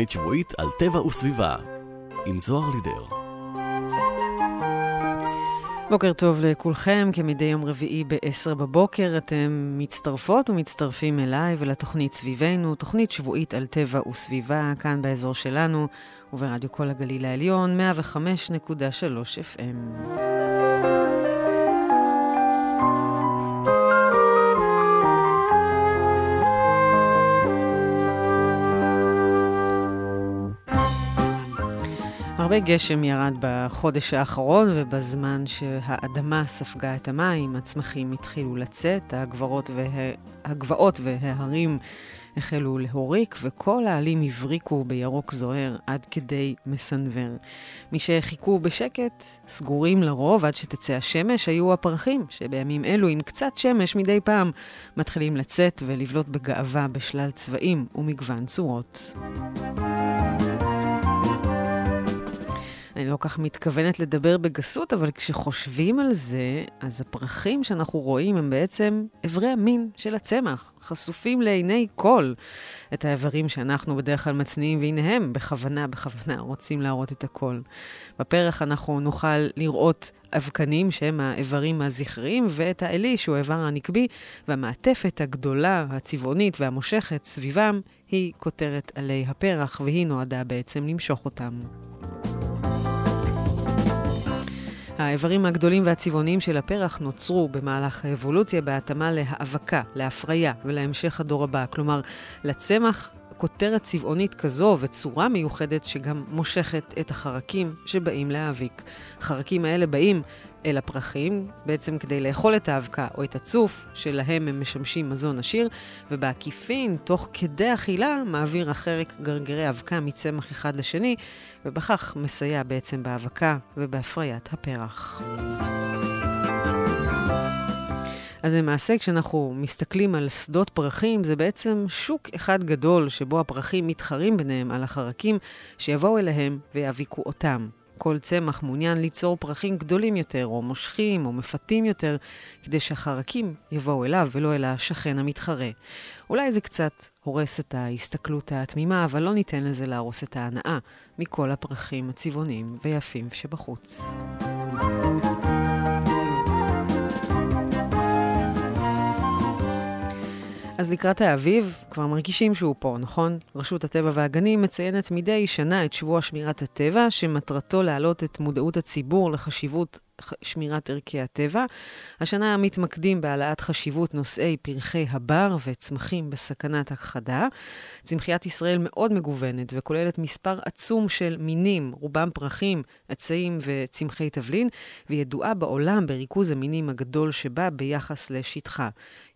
תוכנית שבועית על טבע וסביבה, עם זוהר לידר. בוקר טוב לכולכם, כמדי יום רביעי ב-10 בבוקר אתם מצטרפות ומצטרפים אליי ולתוכנית סביבנו, תוכנית שבועית על טבע וסביבה, כאן באזור שלנו וברדיו כל הגליל העליון, 105.3 FM. הרבה גשם ירד בחודש האחרון, ובזמן שהאדמה ספגה את המים, הצמחים התחילו לצאת, הגברות, וה... הגבעות וההרים החלו להוריק, וכל העלים הבריקו בירוק זוהר עד כדי מסנוור. מי שחיכו בשקט, סגורים לרוב עד שתצא השמש, היו הפרחים, שבימים אלו עם קצת שמש מדי פעם מתחילים לצאת ולבלוט בגאווה בשלל צבעים ומגוון צורות. אני לא כך מתכוונת לדבר בגסות, אבל כשחושבים על זה, אז הפרחים שאנחנו רואים הם בעצם אברי המין של הצמח, חשופים לעיני כל. את האיברים שאנחנו בדרך כלל מצניעים, והנה הם בכוונה, בכוונה רוצים להראות את הכל. בפרח אנחנו נוכל לראות אבקנים שהם האיברים הזכריים, ואת האלי שהוא האיבר הנקבי, והמעטפת הגדולה, הצבעונית והמושכת סביבם, היא כותרת עלי הפרח, והיא נועדה בעצם למשוך אותם. האיברים הגדולים והצבעוניים של הפרח נוצרו במהלך האבולוציה בהתאמה להאבקה, להפריה ולהמשך הדור הבא. כלומר, לצמח כותרת צבעונית כזו וצורה מיוחדת שגם מושכת את החרקים שבאים להאביק. החרקים האלה באים אל הפרחים, בעצם כדי לאכול את האבקה או את הצוף, שלהם הם משמשים מזון עשיר, ובעקיפין, תוך כדי אכילה, מעביר החרק גרגרי אבקה מצמח אחד לשני, ובכך מסייע בעצם בהאבקה ובהפריית הפרח. אז למעשה, כשאנחנו מסתכלים על שדות פרחים, זה בעצם שוק אחד גדול שבו הפרחים מתחרים ביניהם על החרקים שיבואו אליהם ויאביקו אותם. כל צמח מעוניין ליצור פרחים גדולים יותר, או מושכים, או מפתים יותר, כדי שהחרקים יבואו אליו ולא אל השכן המתחרה. אולי זה קצת הורס את ההסתכלות התמימה, אבל לא ניתן לזה להרוס את ההנאה מכל הפרחים הצבעוניים ויפים שבחוץ. אז לקראת האביב, כבר מרגישים שהוא פה, נכון? רשות הטבע והגנים מציינת מדי שנה את שבוע שמירת הטבע, שמטרתו להעלות את מודעות הציבור לחשיבות שמירת ערכי הטבע. השנה מתמקדים בהעלאת חשיבות נושאי פרחי הבר וצמחים בסכנת הכחדה. צמחיית ישראל מאוד מגוונת וכוללת מספר עצום של מינים, רובם פרחים, עצים וצמחי תבלין, וידועה בעולם בריכוז המינים הגדול שבה ביחס לשטחה.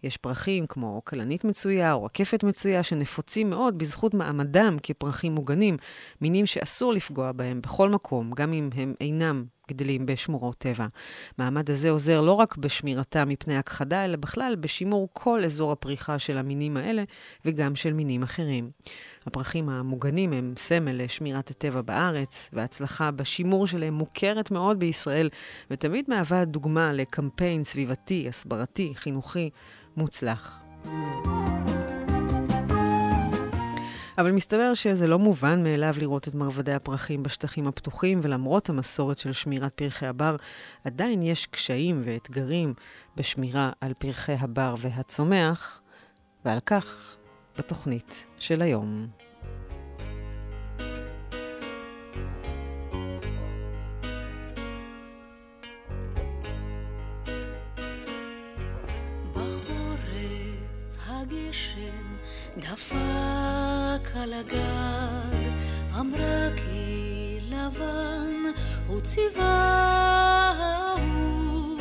יש פרחים כמו כלנית מצויה או רקפת מצויה שנפוצים מאוד בזכות מעמדם כפרחים מוגנים, מינים שאסור לפגוע בהם בכל מקום, גם אם הם אינם גדלים בשמורות טבע. מעמד הזה עוזר לא רק בשמירתם מפני הכחדה, אלא בכלל בשימור כל אזור הפריחה של המינים האלה וגם של מינים אחרים. הפרחים המוגנים הם סמל לשמירת הטבע בארץ, וההצלחה בשימור שלהם מוכרת מאוד בישראל, ותמיד מהווה דוגמה לקמפיין סביבתי, הסברתי, חינוכי מוצלח. אבל מסתבר שזה לא מובן מאליו לראות את מרבדי הפרחים בשטחים הפתוחים, ולמרות המסורת של שמירת פרחי הבר, עדיין יש קשיים ואתגרים בשמירה על פרחי הבר והצומח, ועל כך בתוכנית של היום. דפק על הגג, אמרה כי לבן הוא צבעה אהוב,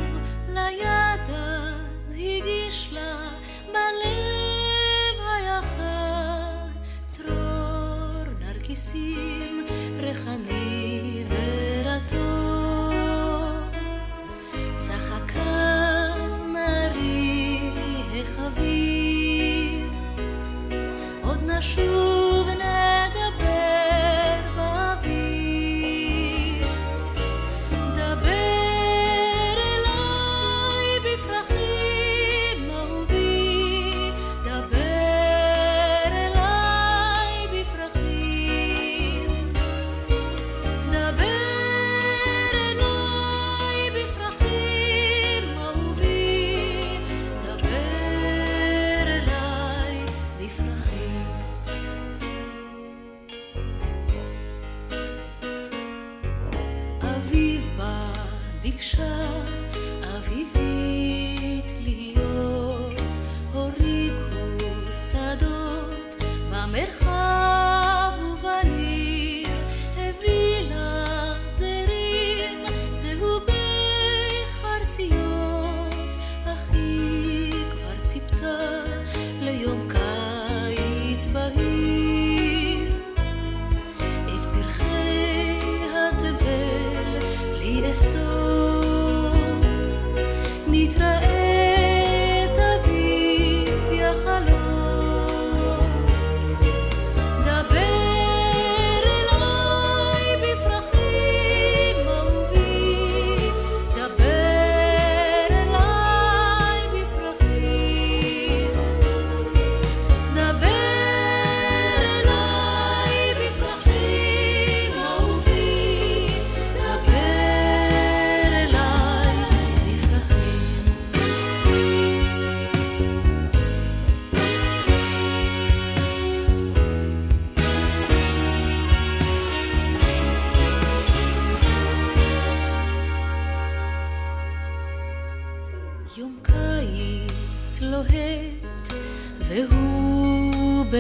ליד אז הגיש לה בלב היה חג, צרור נרקיסים, ריחני ורטוב, עוד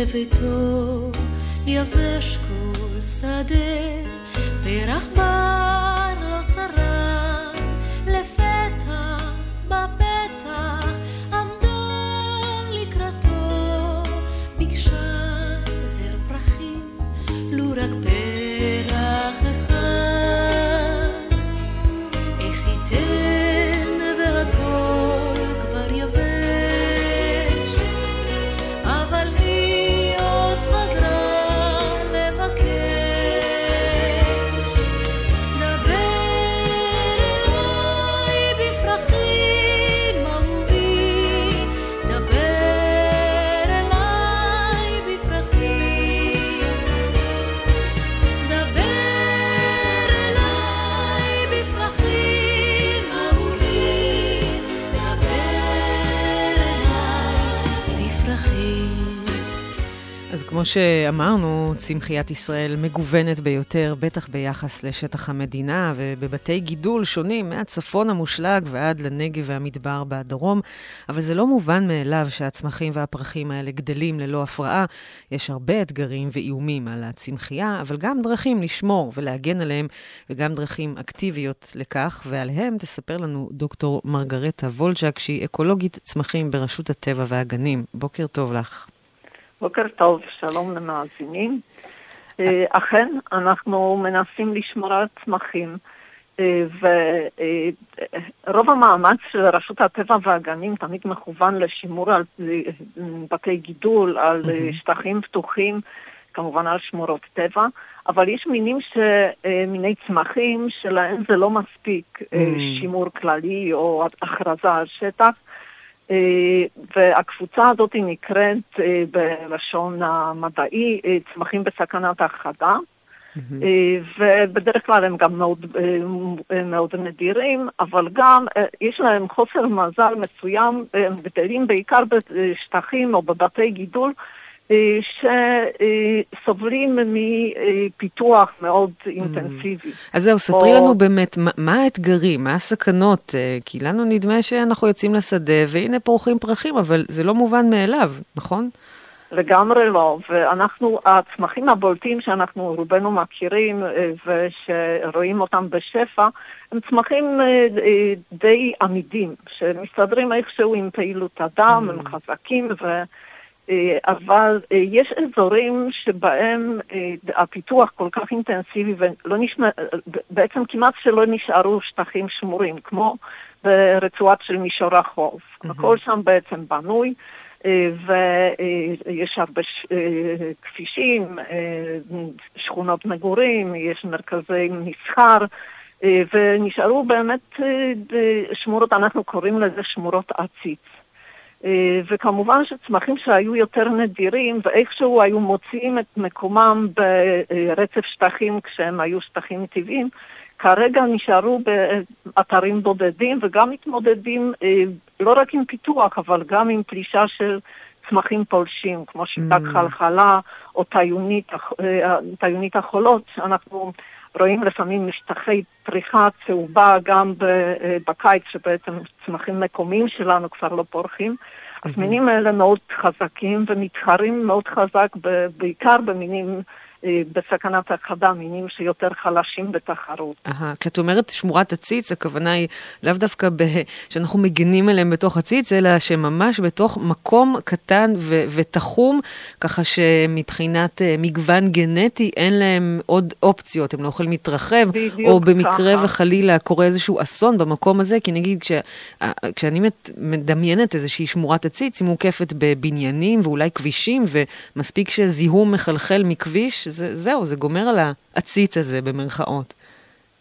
בביתו יבש כל שדה, פרח בר שאמרנו, צמחיית ישראל מגוונת ביותר, בטח ביחס לשטח המדינה, ובבתי גידול שונים, מהצפון המושלג ועד לנגב והמדבר בדרום. אבל זה לא מובן מאליו שהצמחים והפרחים האלה גדלים ללא הפרעה. יש הרבה אתגרים ואיומים על הצמחייה, אבל גם דרכים לשמור ולהגן עליהם, וגם דרכים אקטיביות לכך, ועליהם תספר לנו דוקטור מרגרטה וולצ'ק, שהיא אקולוגית צמחים ברשות הטבע והגנים. בוקר טוב לך. בוקר טוב, שלום למאזינים. אה, אכן, אנחנו מנסים לשמור על צמחים, אה, ורוב המאמץ של רשות הטבע והגנים תמיד מכוון לשימור על אה, בתי גידול, על אה, שטחים פתוחים, כמובן על שמורות טבע, אבל יש מינים, ש... אה, מיני צמחים שלהם זה לא מספיק אה. שימור כללי או הכרזה על שטח. אה, והקבוצה הזאת נקראת אה, בלשון המדעי אה, צמחים בסכנת הכחדה, אה, ובדרך כלל הם גם מאוד, מאוד נדירים, אבל גם יש להם חוסר מזל מסוים, הם גדלים בעיקר בשטחים או בבתי גידול שסובלים מפיתוח מאוד אינטנסיבי. אז זהו, ספרי או- לנו באמת, מה, האתגרים, מה הסכנות? אה, כי לנו נדמה שאנחנו יוצאים לשדה, והנה פורחים פרחים, אבל זה לא מובן מאליו, נכון? לגמרי לא, ואנחנו, הצמחים הבולטים שאנחנו רובנו מכירים אה, ושרואים אותם בשפע, הם צמחים אה, אה, די עמידים, שמסתדרים איכשהו עם פעילות אדם, הם חזקים, ו... אה, אבל אה, יש אזורים שבהם אה, הפיתוח כל כך אינטנסיבי ולא נשמע, בעצם כמעט שלא נשארו שטחים שמורים, כמו ברצועת של מישור החוף. הכל שם בעצם בנוי. ויש הרבה כבישים, שכונות מגורים, יש מרכזי מסחר, ונשארו באמת שמורות, אנחנו קוראים לזה שמורות עציץ. אה, וכמובן שצמחים שהיו יותר נדירים ואיכשהו היו מוציאים את מקומם ברצף שטחים כשהם היו שטחים טבעיים, כרגע נשארו באתרים בודדים וגם מתמודדים אה, לא רק עם פיתוח, אבל גם עם פלישה של צמחים פולשים, כמו שיטת Mm. חלחלה או טיונית, הח- אה, טיונית החולות, שאנחנו רואים לפעמים משטחי פריחה צהובה גם אה, בקיץ, שבעצם צמחים מקומיים שלנו כבר לא פורחים. אז מינים האלה מאוד חזקים ומתחרים מאוד חזק ב- בעיקר במינים בסכנת הכחדה, מינים שיותר חלשים בתחרות. אהה, כשאת אומרת שמורת עציץ, הכוונה היא לאו דווקא ב... שאנחנו מגינים עליהם בתוך עציץ, אלא שממש בתוך מקום קטן ו- ותחום, ככה שמבחינת uh, מגוון גנטי אין להם עוד אופציות, הם לא יכולים להתרחב, או במקרה ככה. וחלילה קורה איזשהו אסון במקום הזה, כי נגיד כש... אה, כשאני מדמיינת איזושהי שמורת עציץ, היא מוקפת בבניינים ואולי כבישים, ומספיק שזיהום מחלחל מכביש, זה, זהו, זה גומר על העציץ הזה במרכאות.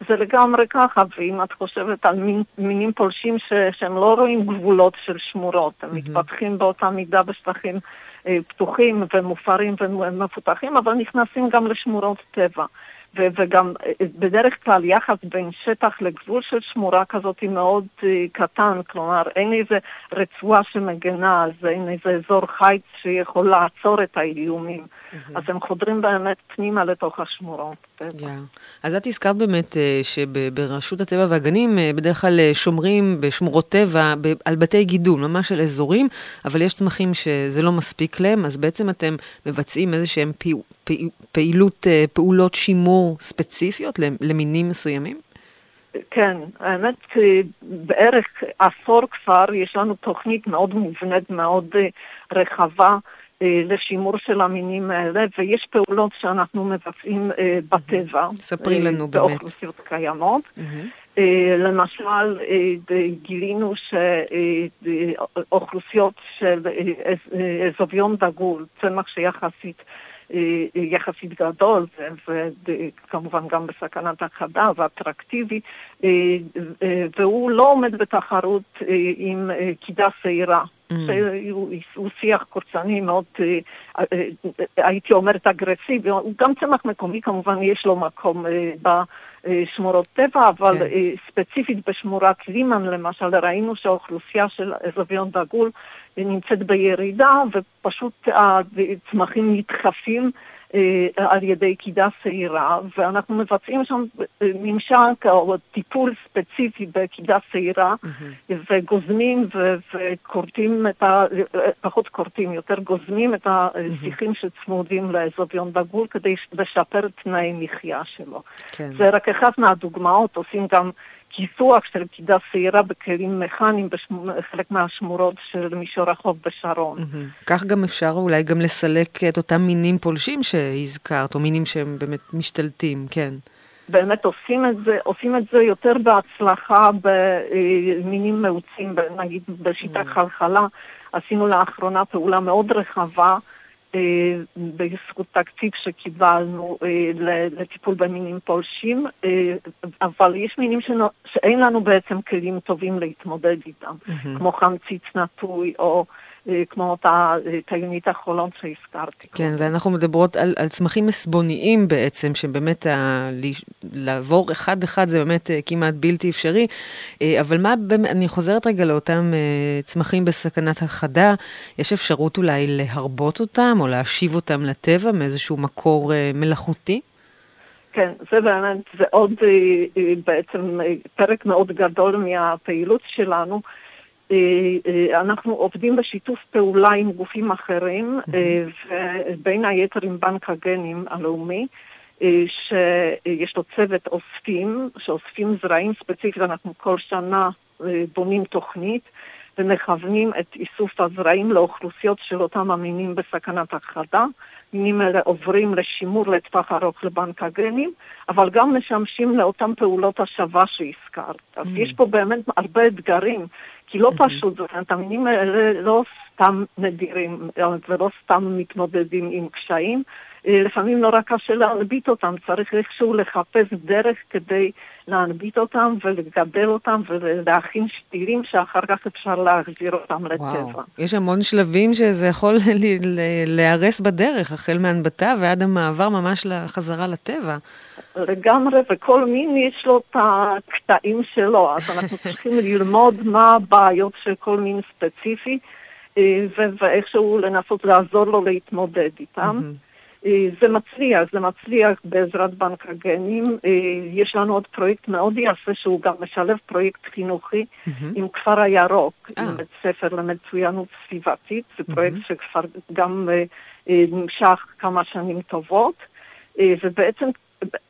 זה לגמרי ככה, ואם את חושבת על מין, מינים פולשים ש, שהם לא רואים גבולות של שמורות, הם מתפתחים באותה מידה בשטחים אה, פתוחים ומופרים ומפותחים, אבל נכנסים גם לשמורות טבע. ו- וגם אה, בדרך כלל יחס בין שטח לגבול של שמורה כזאת היא מאוד אה, קטן, כלומר אין איזה רצועה שמגנה על זה, אין איזה אזור חיץ שיכול לעצור את האיומים. אז הם חודרים באמת פנימה לתוך השמורות. טבע. Yeah. אז את הזכרת באמת אה, שברשות הטבע והגנים אה, בדרך כלל אה, שומרים בשמורות טבע על בתי גידול, ממש על אזורים, אבל יש צמחים שזה לא מספיק להם, אז בעצם אתם מבצעים איזה שהם פי, פי, פעילות, פעולות שימור ספציפיות למינים מסוימים? כן, האמת, בערך עשור כבר יש לנו תוכנית מאוד מובנית, מאוד רחבה לשימור של המינים האלה, ויש פעולות שאנחנו מבצעים אה, בטבע. ספרי אה, לנו באמת. באוכלוסיות קיימות. אה, למשל, אה, גילינו שאוכלוסיות של אה, אז- אה, אזוביון דגול, צמח שיחסית אה, יחסית גדול, וכמובן גם בסכנת הכחדה ואטרקטיבי, אה, אה, והוא לא עומד בתחרות אה, עם אה, קידה שעירה. שהוא הוא שיח קורצני מאוד, אה, אה, הייתי אומרת אגרסיבי, הוא גם צמח מקומי כמובן, יש לו מקום אה, בשמורות טבע, אבל כן. ספציפית בשמורת לימן למשל, ראינו שהאוכלוסייה של אזוביון דגול נמצאת בירידה, ופשוט הצמחים נדחפים על ידי קידה שעירה, ואנחנו מבצעים שם אה, ממשק או טיפול ספציפי בקידה שעירה, וגוזמים ו- וכורתים את ה... אה, פחות כורתים, יותר גוזמים את השיחים שצמודים לאזוביון דגול כדי לשפר תנאי מחיה שלו. כן. זה רק אחת מהדוגמאות, עושים גם כיסוח של קידה שעירה בכלים מכניים בחלק מהשמורות של מישור החוף בשרון. כך גם אפשר אולי גם לסלק את אותם מינים פולשים שהזכרת, או מינים שהם באמת משתלטים, כן. באמת עושים את זה, עושים את זה יותר בהצלחה במינים מאוצים, ב- נגיד בשיטת חלחלה. עשינו לאחרונה פעולה מאוד רחבה אה, בזכות תקציב שקיבלנו אה, לטיפול במינים פולשים, אה, אבל יש מינים שאין לנו בעצם כלים טובים להתמודד איתם, כמו חמציץ נטוי או אה, כמו אותה אה, טיונית החולון שהזכרתי. כן, ואנחנו מדברות על, על צמחים מסבוניים בעצם, שבאמת ה, לעבור אחד-אחד זה באמת אה, כמעט בלתי אפשרי. אה, אבל מה, אני חוזרת רגע לאותם אה, צמחים בסכנת הכחדה, יש אפשרות אולי להרבות אותם או להשיב אותם לטבע מאיזשהו מקור אה, מלאכותי? כן, זה באמת, זה עוד אה, אה, בעצם אה, פרק מאוד גדול מהפעילות שלנו. אה, אה, אנחנו עובדים בשיתוף פעולה עם גופים אחרים, אה, ובין היתר עם בנק הגנים הלאומי, שיש לו צוות אוספים, שאוספים זרעים ספציפית, אנחנו כל שנה בונים תוכנית. ומכוונים את איסוף הזרעים לאוכלוסיות של אותם המינים בסכנת הכחדה. מינים אלה עוברים לשימור לטווח ארוך לבנק הגנים, אבל גם משמשים לאותן פעולות השבה שהזכרת. אז יש פה באמת הרבה אתגרים, כי לא פשוט, זאת אומרת, המינים האלה לא סתם נדירים ולא סתם מתמודדים עם קשיים, אה, לפעמים נורא קשה להנביט אותם, צריך איכשהו לחפש דרך כדי להנביט אותם ולגדל אותם ולהכין שתילים שאחר כך אפשר להחזיר אותם לטבע. יש המון שלבים שזה יכול להיהרס בדרך, החל מהנבטה ועד המעבר ממש לחזרה לטבע. לגמרי, וכל מין יש לו את הקטעים שלו, אז אנחנו צריכים ללמוד מה הבעיות של כל מין ספציפי, אה, ואיכשהו לנסות לעזור לו להתמודד איתם. אה, זה מצליח, זה מצליח בעזרת בנק הגנים. אה, יש לנו עוד פרויקט מאוד יפה שהוא גם משלב פרויקט חינוכי מהמם. עם כפר הירוק, אה. עם בית ספר למצוינות סביבתית. זה. פרויקט שכבר גם אה, אה, נמשך כמה שנים טובות, אה, ובעצם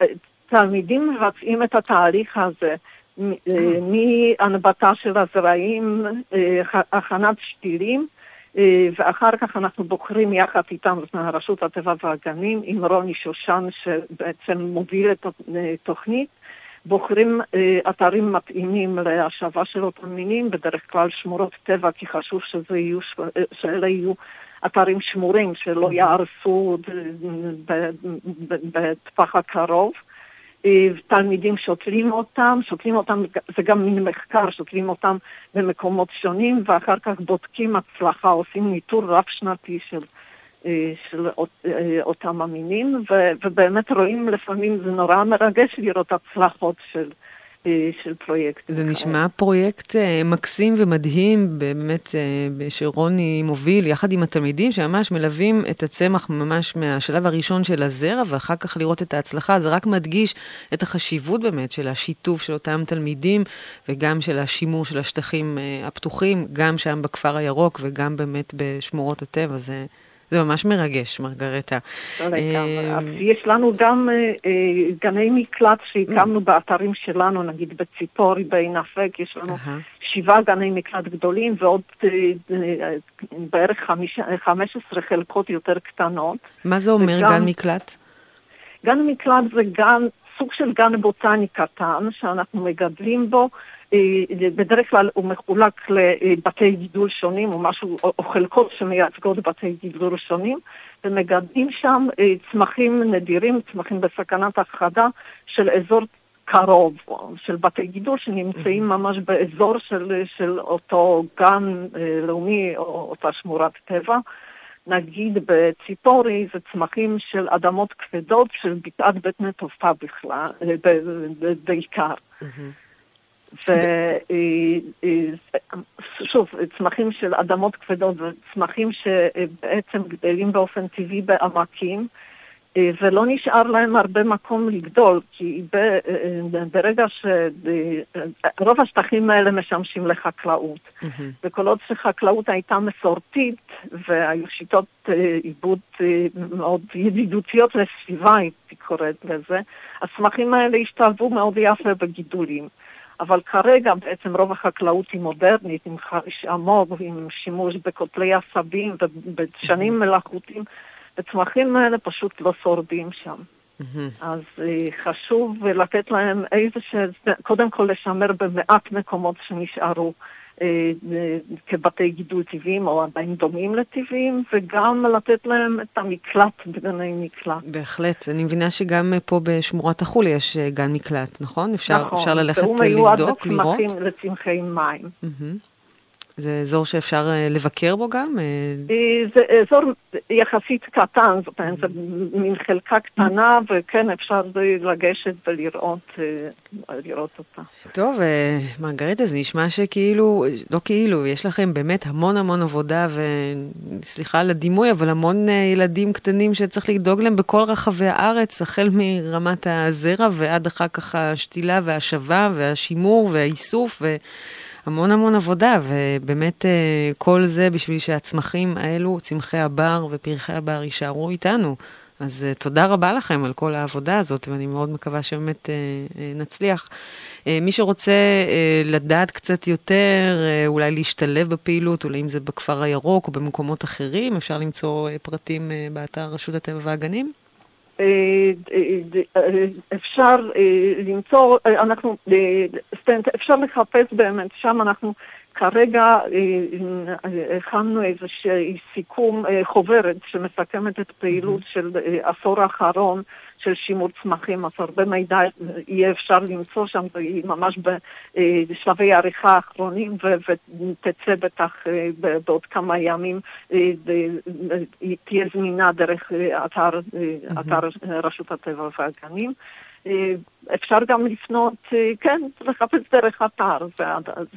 אה, תלמידים מבצעים את התהליך הזה. אה, מהנבטה של הזרעים, אה, הכ- הכנת שתילים, אה, ואחר כך אנחנו בוחרים יחד איתם, זאת אומרת, רשות הטבע והגנים, עם רוני שושן שבעצם מוביל את התוכנית, בוחרים אה, אתרים מתאימים להשבה של אותם מינים, בדרך כלל שמורות טבע, כי חשוב שזה יהיו, אה, שאלה יהיו אתרים שמורים, שלא יהרסו אה, ב- ב- בטווח הקרוב. אה, תלמידים שותלים אותם, שותלים אותם, זה גם מין מחקר, שותלים אותם במקומות שונים, ואחר כך בודקים הצלחה, עושים ניטור רב-שנתי של, אה, של אה, אותם המינים, ו- ובאמת רואים לפעמים, זה נורא מרגש לראות הצלחות של, של פרויקט. זה נשמע פרויקט אה, מקסים ומדהים, באמת, אה, שרוני מוביל, יחד עם התלמידים, שממש מלווים את הצמח ממש מהשלב הראשון של הזרע, ואחר כך לראות את ההצלחה. זה רק מדגיש את החשיבות באמת של השיתוף של אותם תלמידים, וגם של השימור של השטחים אה, הפתוחים, גם שם בכפר הירוק וגם באמת בשמורות הטבע. זה, זה ממש מרגש, מרגרטה. לא לגמרי. אה, אז יש לנו גם אה, אה, גני מקלט שהקמנו באתרים שלנו, נגיד בציפורי, בעין אפק, יש לנו. שבעה גני מקלט גדולים ועוד בערך חמיש- 15 חלקות יותר קטנות. מה זה אומר גן מקלט? גן מקלט זה גן, סוג של גן בוטני קטן שאנחנו מגדלים בו. אה, בדרך כלל הוא מחולק לבתי גידול שונים או משהו, או, או חלקות שמייצגות בתי גידול שונים, ומגדלים שם אה, צמחים נדירים, צמחים בסכנת הכחדה של אזור קרוב, של בתי גידול שנמצאים ממש באזור של, של אותו גן אה, לאומי או אותה שמורת טבע. נגיד בציפורי זה צמחים של אדמות כבדות של בקעת בית נטופה בכלל, אה, ב- ב- בעיקר. ושוב, צמחים של אדמות כבדות וצמחים שבעצם גדלים באופן טבעי בעמקים, אה, ולא נשאר להם הרבה מקום לגדול, כי ב- אה, ברגע שרוב השטחים האלה משמשים לחקלאות. מהמם. וכל עוד שחקלאות הייתה מסורתית והיו שיטות אה, עיבוד אה, מאוד ידידותיות לסביבה, הייתי קוראת לזה, הצמחים האלה השתלבו מאוד יפה בגידולים. אבל כרגע בעצם רוב החקלאות היא מודרנית, עם חריש עמוק, עם שימוש בקוטלי עשבים ובדשנים מלאכותיים, וצמחים האלה פשוט לא שורדים שם. מהמם. אז אה, חשוב לתת להם איזה ש... קודם כל לשמר במעט מקומות שנשארו אה, אה, כבתי גידול טבעיים או עדיין דומים לטבעיים, וגם לתת להם את המקלט בגני מקלט. בהחלט. אני מבינה שגם אה, פה בשמורת החולי יש אה, גן מקלט, נכון? אפשר, נכון, אפשר ללכת והוא אה, מיועד לבדוק, לראות? לצמחים- לצמחי מים. מהמם. זה אזור שאפשר אה, לבקר בו גם? אה, אה, זה אזור יחסית קטן, זאת אומרת, זה מין חלקה קטנה, וכן, אפשר לגשת ולראות לראות אותה. טוב, מרגריטה, זה נשמע שכאילו, לא כאילו, יש לכם באמת המון המון עבודה, וסליחה על הדימוי, אבל המון ילדים קטנים שצריך לדאוג להם בכל רחבי הארץ, החל מרמת הזרע ועד אחר כך השתילה וההשבה והשימור והאיסוף, והמון המון עבודה, ובאמת אה, כל זה בשביל שהצמחים האלו, צמחי הבר ופרחי הבר יישארו איתנו. אז uh, תודה רבה לכם על כל העבודה הזאת, ואני מאוד מקווה שבאמת uh, נצליח. מי שרוצה לדעת קצת יותר, אולי להשתלב בפעילות, אולי אם זה בכפר הירוק או במקומות אחרים, אפשר למצוא פרטים באתר רשות הטבע והגנים? אה, אה, אה, אפשר למצוא, אנחנו, אפשר לחפש באמת, שם אנחנו כרגע הכנו איזשהו סיכום, חוברת שמסכמת את פעילות של אה, עשור האחרון של שימור צמחים, אז הרבה מידע יהיה אפשר למצוא שם, יהיה ממש אה, בשלבי העריכה האחרונים ותצא בטח אה, בעוד כמה ימים, אה, היא תהיה זמינה דרך אה, אתר, אה, אתר רשות הטבע והגנים. אה, אפשר גם לפנות, אה, כן, לחפש דרך אתר,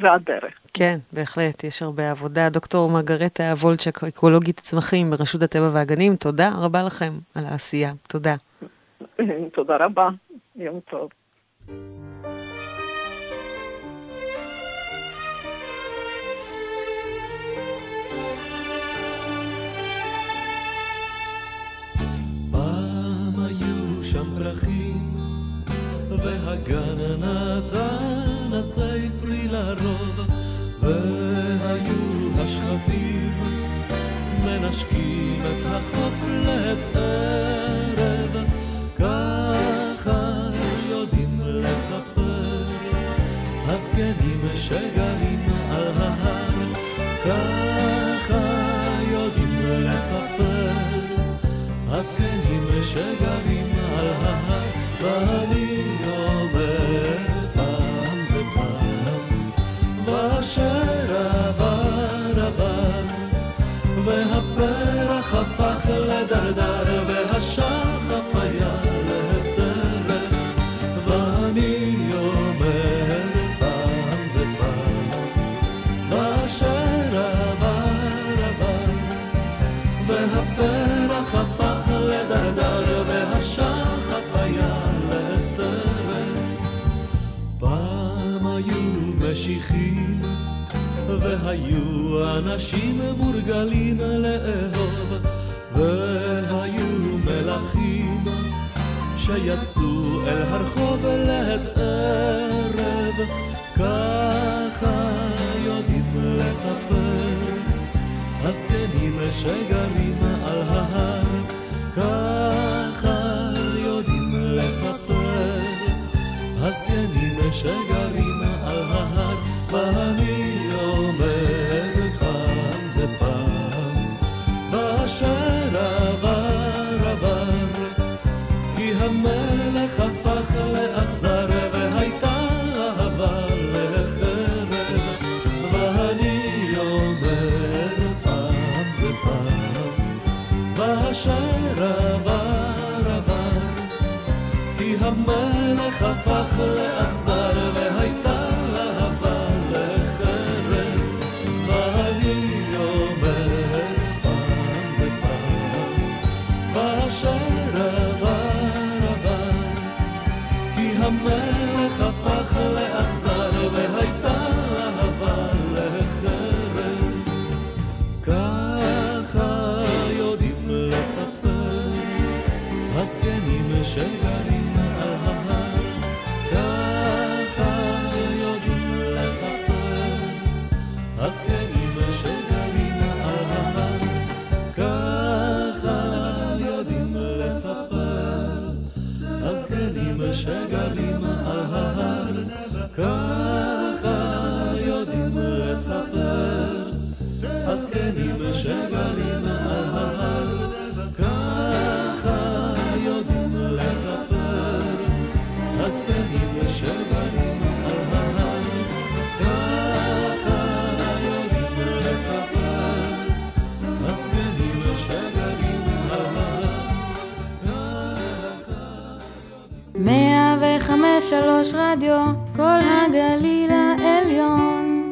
זה הדרך. כן, בהחלט, יש הרבה עבודה. דוקטור מרגרטה וולצ'ק, אקולוגית צמחים ברשות הטבע והגנים, תודה רבה לכם על העשייה. תודה. תודה רבה, יום טוב. פרחים, והגן נתן עצי פרי לרוב, והיו השכפים מנשקים את החוף הזקנים שגרים על ההר, ככה יודעים לספר. הזקנים שגרים על ההר, ואני אומר פעם זה פעם, ואשר עבר עבר, והפרח הפך לדרדר, היו משיחים והיו אנשים מורגלים לאהוב והיו מלכים שיצאו אל הרחוב לעת ערב ככה יודעים לספר הזקנים שגרים על ההר, ככה יודעים לספר. הזקנים שגרים שגרים על ההר. ככה יודעים לספר הזקנים שגרים על ההר. ככה יודעים לספר הזקנים שגרים וחמש שלוש רדיו, כל הגליל העליון.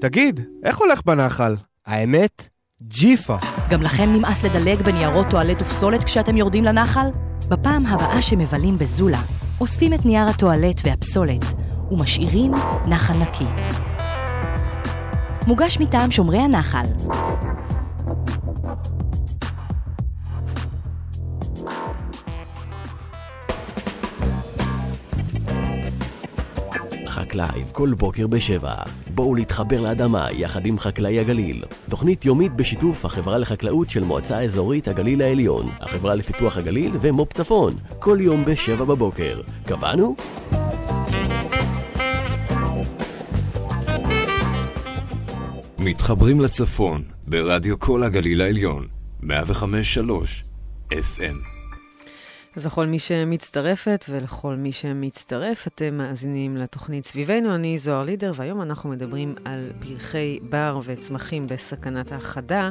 תגיד, איך הולך בנחל? האמת, ג'יפה. גם לכם נמאס לדלג בניירות טואלט ופסולת כשאתם יורדים לנחל? בפעם הבאה שמבלים בזולה, אוספים את נייר הטואלט והפסולת ומשאירים נחל נקי. מוגש מטעם שומרי הנחל. חקלייב כל בוקר בשבע. בואו להתחבר לאדמה יחד עם חקלאי הגליל. תוכנית יומית בשיתוף החברה לחקלאות של מועצה אזורית הגליל העליון, החברה לפיתוח הגליל ומו"פ צפון. כל יום בשבע בבוקר. קבענו? מתחברים לצפון ברדיו כל הגליל העליון, 105.3 FM. אז לכל מי שמצטרפת ולכל מי שמצטרף, אתם מאזינים לתוכנית סביבנו. אני זוהר לידר, והיום אנחנו מדברים על פרחי בר וצמחים בסכנת ההכחדה.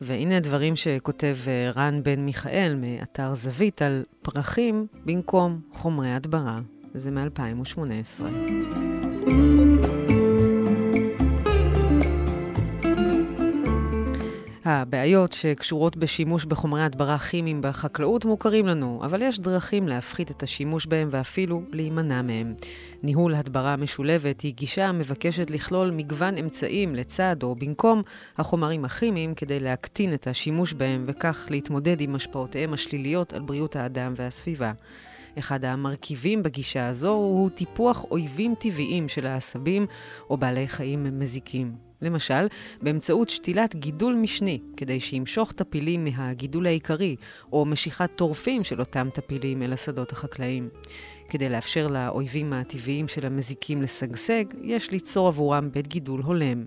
והנה דברים שכותב אה, רן בן מיכאל מאתר זווית על פרחים במקום חומרי הדברה. זה מ-2018. הבעיות שקשורות בשימוש בחומרי הדברה כימיים בחקלאות מוכרים לנו, אבל יש דרכים להפחית את השימוש בהם ואפילו להימנע מהם. ניהול הדברה משולבת היא גישה המבקשת לכלול מגוון אמצעים לצד או במקום החומרים הכימיים כדי להקטין את השימוש בהם וכך להתמודד עם השפעותיהם השליליות על בריאות האדם והסביבה. אחד המרכיבים בגישה הזו הוא טיפוח אויבים טבעיים של העשבים או בעלי חיים מזיקים. למשל, באמצעות שתילת גידול משני, כדי שימשוך טפילים מהגידול העיקרי, או משיכת טורפים של אותם טפילים אל השדות החקלאיים. כדי לאפשר לאויבים הטבעיים של המזיקים לשגשג, יש ליצור עבורם בית גידול הולם.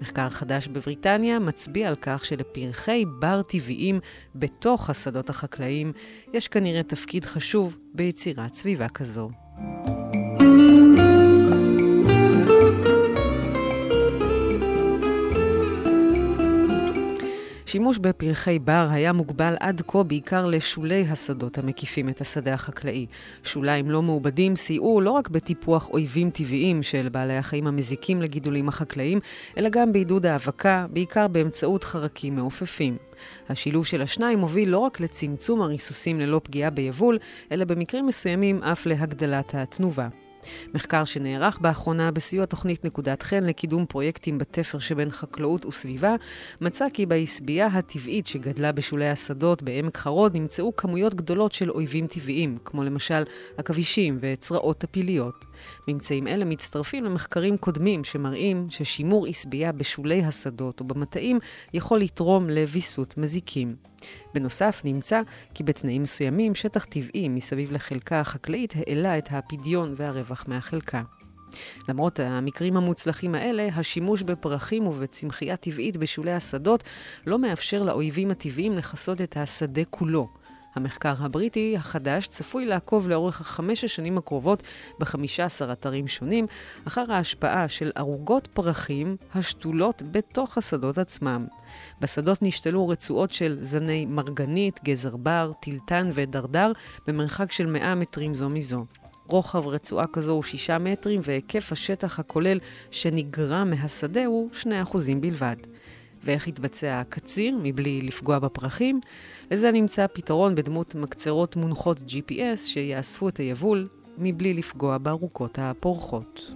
מחקר חדש בבריטניה מצביע על כך שלפרחי בר טבעיים בתוך השדות החקלאיים יש כנראה תפקיד חשוב ביצירת סביבה כזו. השימוש בפרחי בר היה מוגבל עד כה בעיקר לשולי השדות המקיפים את השדה החקלאי. שוליים לא מעובדים סייעו לא רק בטיפוח אויבים טבעיים של בעלי החיים המזיקים לגידולים החקלאיים, אלא גם בעידוד האבקה, בעיקר באמצעות חרקים מעופפים. השילוב של השניים מוביל לא רק לצמצום הריסוסים ללא פגיעה ביבול, אלא במקרים מסוימים אף להגדלת התנובה. מחקר שנערך באחרונה בסיוע תוכנית נקודת חן לקידום פרויקטים בתפר שבין חקלאות וסביבה, מצא כי בעשבייה הטבעית שגדלה בשולי השדות בעמק חרוד נמצאו כמויות גדולות של אויבים טבעיים, כמו למשל עכבישים וצרעות טפיליות. ממצאים אלה מצטרפים למחקרים קודמים שמראים ששימור עשבייה בשולי השדות או במטעים יכול לתרום לוויסות מזיקים. בנוסף, נמצא כי בתנאים מסוימים שטח טבעי מסביב לחלקה החקלאית העלה את הפדיון והרווח מהחלקה. למרות המקרים המוצלחים האלה, השימוש בפרחים ובצמחייה טבעית בשולי השדות לא מאפשר לאויבים הטבעיים לכסות את השדה כולו. המחקר הבריטי החדש צפוי לעקוב לאורך החמש השנים הקרובות ב-15 אתרים שונים אחר ההשפעה של ערוגות פרחים השתולות בתוך השדות עצמם. בשדות נשתלו רצועות של זני מרגנית, גזר בר, טילטן ודרדר במרחק של 100 מטרים זו מזו. רוחב רצועה כזו הוא 6 מטרים והיקף השטח הכולל שנגרע מהשדה הוא 2% בלבד. ואיך יתבצע הקציר מבלי לפגוע בפרחים? לזה נמצא פתרון בדמות מקצרות מונחות GPS שיאספו את היבול מבלי לפגוע בארוכות הפורחות.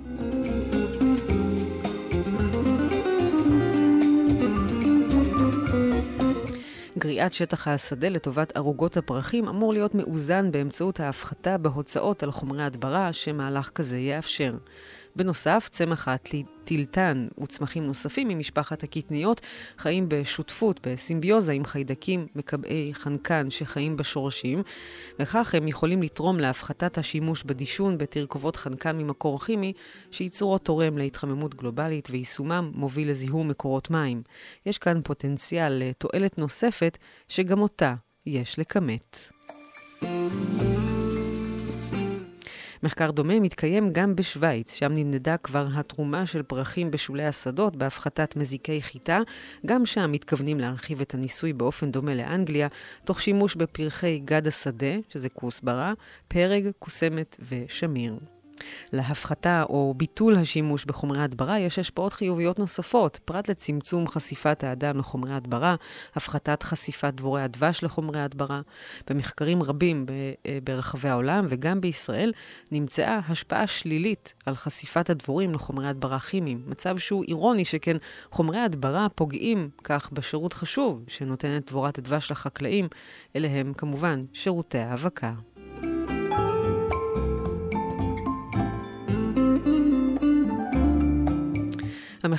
גריעת שטח השדה לטובת ערוגות הפרחים אמור להיות מאוזן באמצעות ההפחתה בהוצאות על חומרי הדברה שמהלך כזה יאפשר. בנוסף, צמח הטילטן וצמחים נוספים ממשפחת הקטניות חיים בשותפות, בסימביוזה עם חיידקים מקבעי חנקן שחיים בשורשים, וכך הם יכולים לתרום להפחתת השימוש בדישון בתרכובות חנקן ממקור כימי, שייצורו תורם להתחממות גלובלית ויישומם מוביל לזיהום מקורות מים. יש כאן פוטנציאל לתועלת נוספת שגם אותה יש לכמת. מחקר דומה מתקיים גם בשוויץ, שם נמדדה כבר התרומה של פרחים בשולי השדות בהפחתת מזיקי חיטה. גם שם מתכוונים להרחיב את הניסוי באופן דומה לאנגליה, תוך שימוש בפרחי גד השדה, שזה כוסברה, פרג, קוסמת ושמיר. להפחתה או ביטול השימוש בחומרי הדברה יש השפעות חיוביות נוספות, פרט לצמצום חשיפת האדם לחומרי הדברה, הפחתת חשיפת דבורי הדבש לחומרי הדברה. במחקרים רבים אה, ברחבי העולם וגם בישראל נמצאה השפעה שלילית על חשיפת הדבורים לחומרי הדברה כימיים, מצב שהוא אירוני שכן חומרי הדברה פוגעים כך בשירות חשוב שנותנת דבורת הדבש לחקלאים, אלה הם כמובן שירותי האבקה.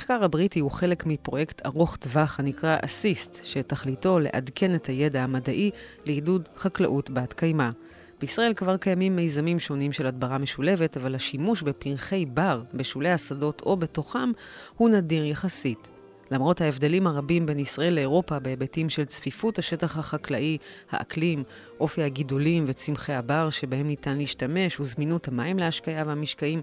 המחקר הבריטי הוא חלק מפרויקט ארוך טווח הנקרא אסיסט, שתכליתו לעדכן את הידע המדעי לעידוד חקלאות בת קיימא. בישראל כבר קיימים מיזמים שונים של הדברה משולבת, אבל השימוש בפרחי בר בשולי השדות או בתוכם הוא נדיר יחסית. למרות ההבדלים הרבים בין ישראל לאירופה בהיבטים של צפיפות השטח החקלאי, האקלים, אופי הגידולים וצמחי הבר שבהם ניתן להשתמש וזמינות המים להשקיה והמשקעים,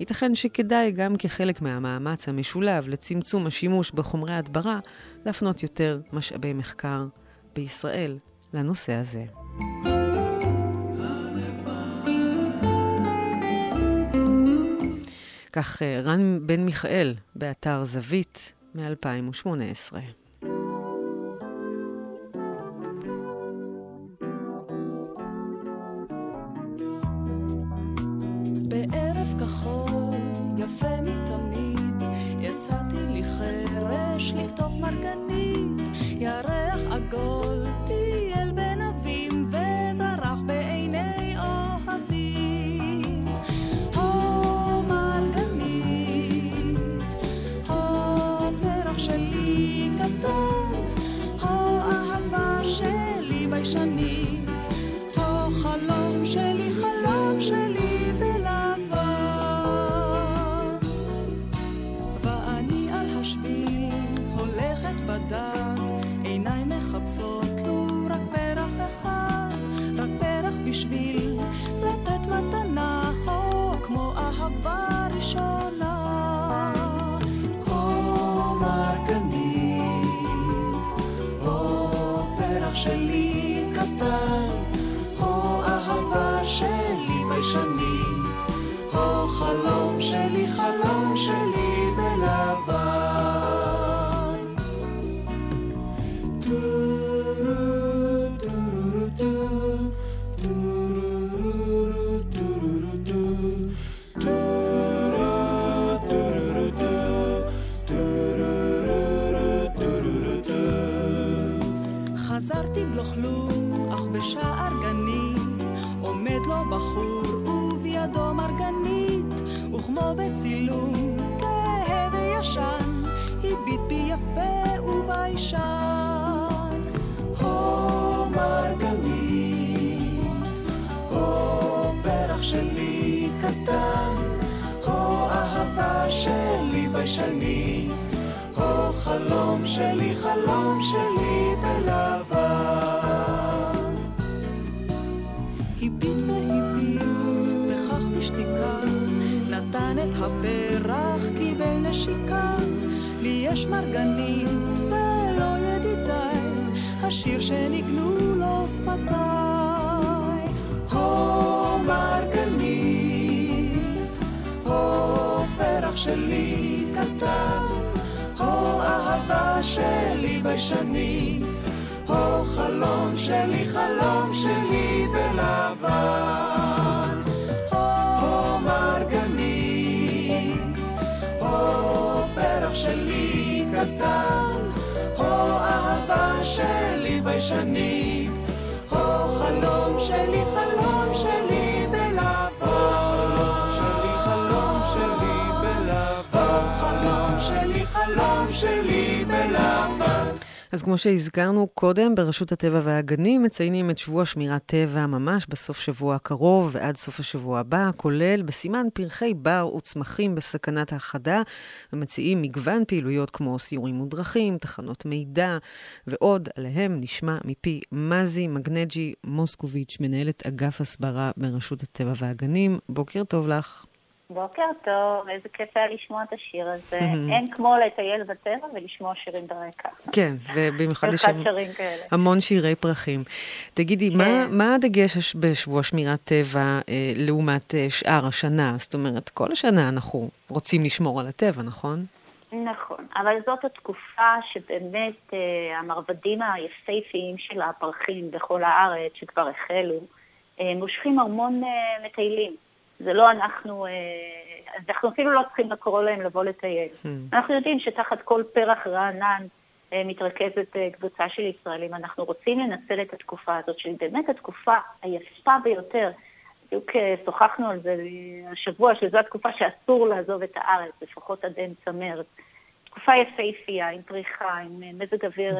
ייתכן שכדאי גם כחלק מהמאמץ המשולב לצמצום השימוש בחומרי הדברה, להפנות יותר משאבי מחקר בישראל לנושא הזה. כך אה, רן בן מיכאל באתר זווית מ-2018. בערב כחול, יפה מתמיד, יצאתי לי חרש לקטוף מרגנית, ירח עגול, בדד, עיניי מחפשות לו רק פרח אחד, רק פרח בשביל לתת מתנה, הו כמו אהבה ראשונה. הו מרגנית, הו פרח שלי קטן, הו אהבה שלי ביישנית, הו חלום שלי, חלום חלום שלי, חלום שלי בלבן. הביט והביט, וכך בשתיקה, נתן את הפרח, קיבל נשיקה. לי יש מרגנית ולא ידידיי, השיר שניגנו שלי ביישנית, הו חלום שלי, חלום שלי בלבן. הו מרגנית, הו פרח שלי קטן, הו אהבה שלי ביישנית, הו חלום שלי, אז כמו שהזכרנו קודם, ברשות הטבע והגנים מציינים את שבוע שמירת טבע ממש בסוף שבוע הקרוב ועד סוף השבוע הבא, כולל בסימן פרחי בר וצמחים בסכנת ההכחדה, ומציעים מגוון פעילויות כמו סיורים מודרכים, תחנות מידע ועוד. עליהם נשמע מפי מזי מגנג'י מוסקוביץ', מנהלת אגף הסברה ברשות הטבע והגנים. בוקר טוב לך. בוקר טוב, איזה כיף היה לשמוע את השיר הזה. אין כמו לטייל בטבע ולשמוע שירים ברקע. כן, ובמיוחד יש. המון שירי פרחים. תגידי, מה, כן. מה הדגש הש- בשבוע שמירת טבע אה, לעומת אה, שאר השנה? זאת אומרת, כל השנה אנחנו רוצים לשמור על הטבע, נכון? נכון, אבל זאת התקופה שבאמת אה, המרבדים היפהפיים של הפרחים בכל הארץ, שכבר החלו, אה, מושכים המון אה, מטיילים. זה לא אנחנו, אה, אנחנו אפילו לא צריכים לקרוא להם לבוא לטייל. אנחנו יודעים שתחת כל פרח רענן אה, מתרכזת אה, קבוצה של ישראלים. אנחנו רוצים לנצל את התקופה הזאת, שהיא באמת התקופה היפה ביותר. בדיוק שוחחנו על זה השבוע, שזו התקופה שאסור לעזוב את הארץ, לפחות עד אמצע מרץ. תקופה יפהפייה, עם פריחה, עם מזג אוויר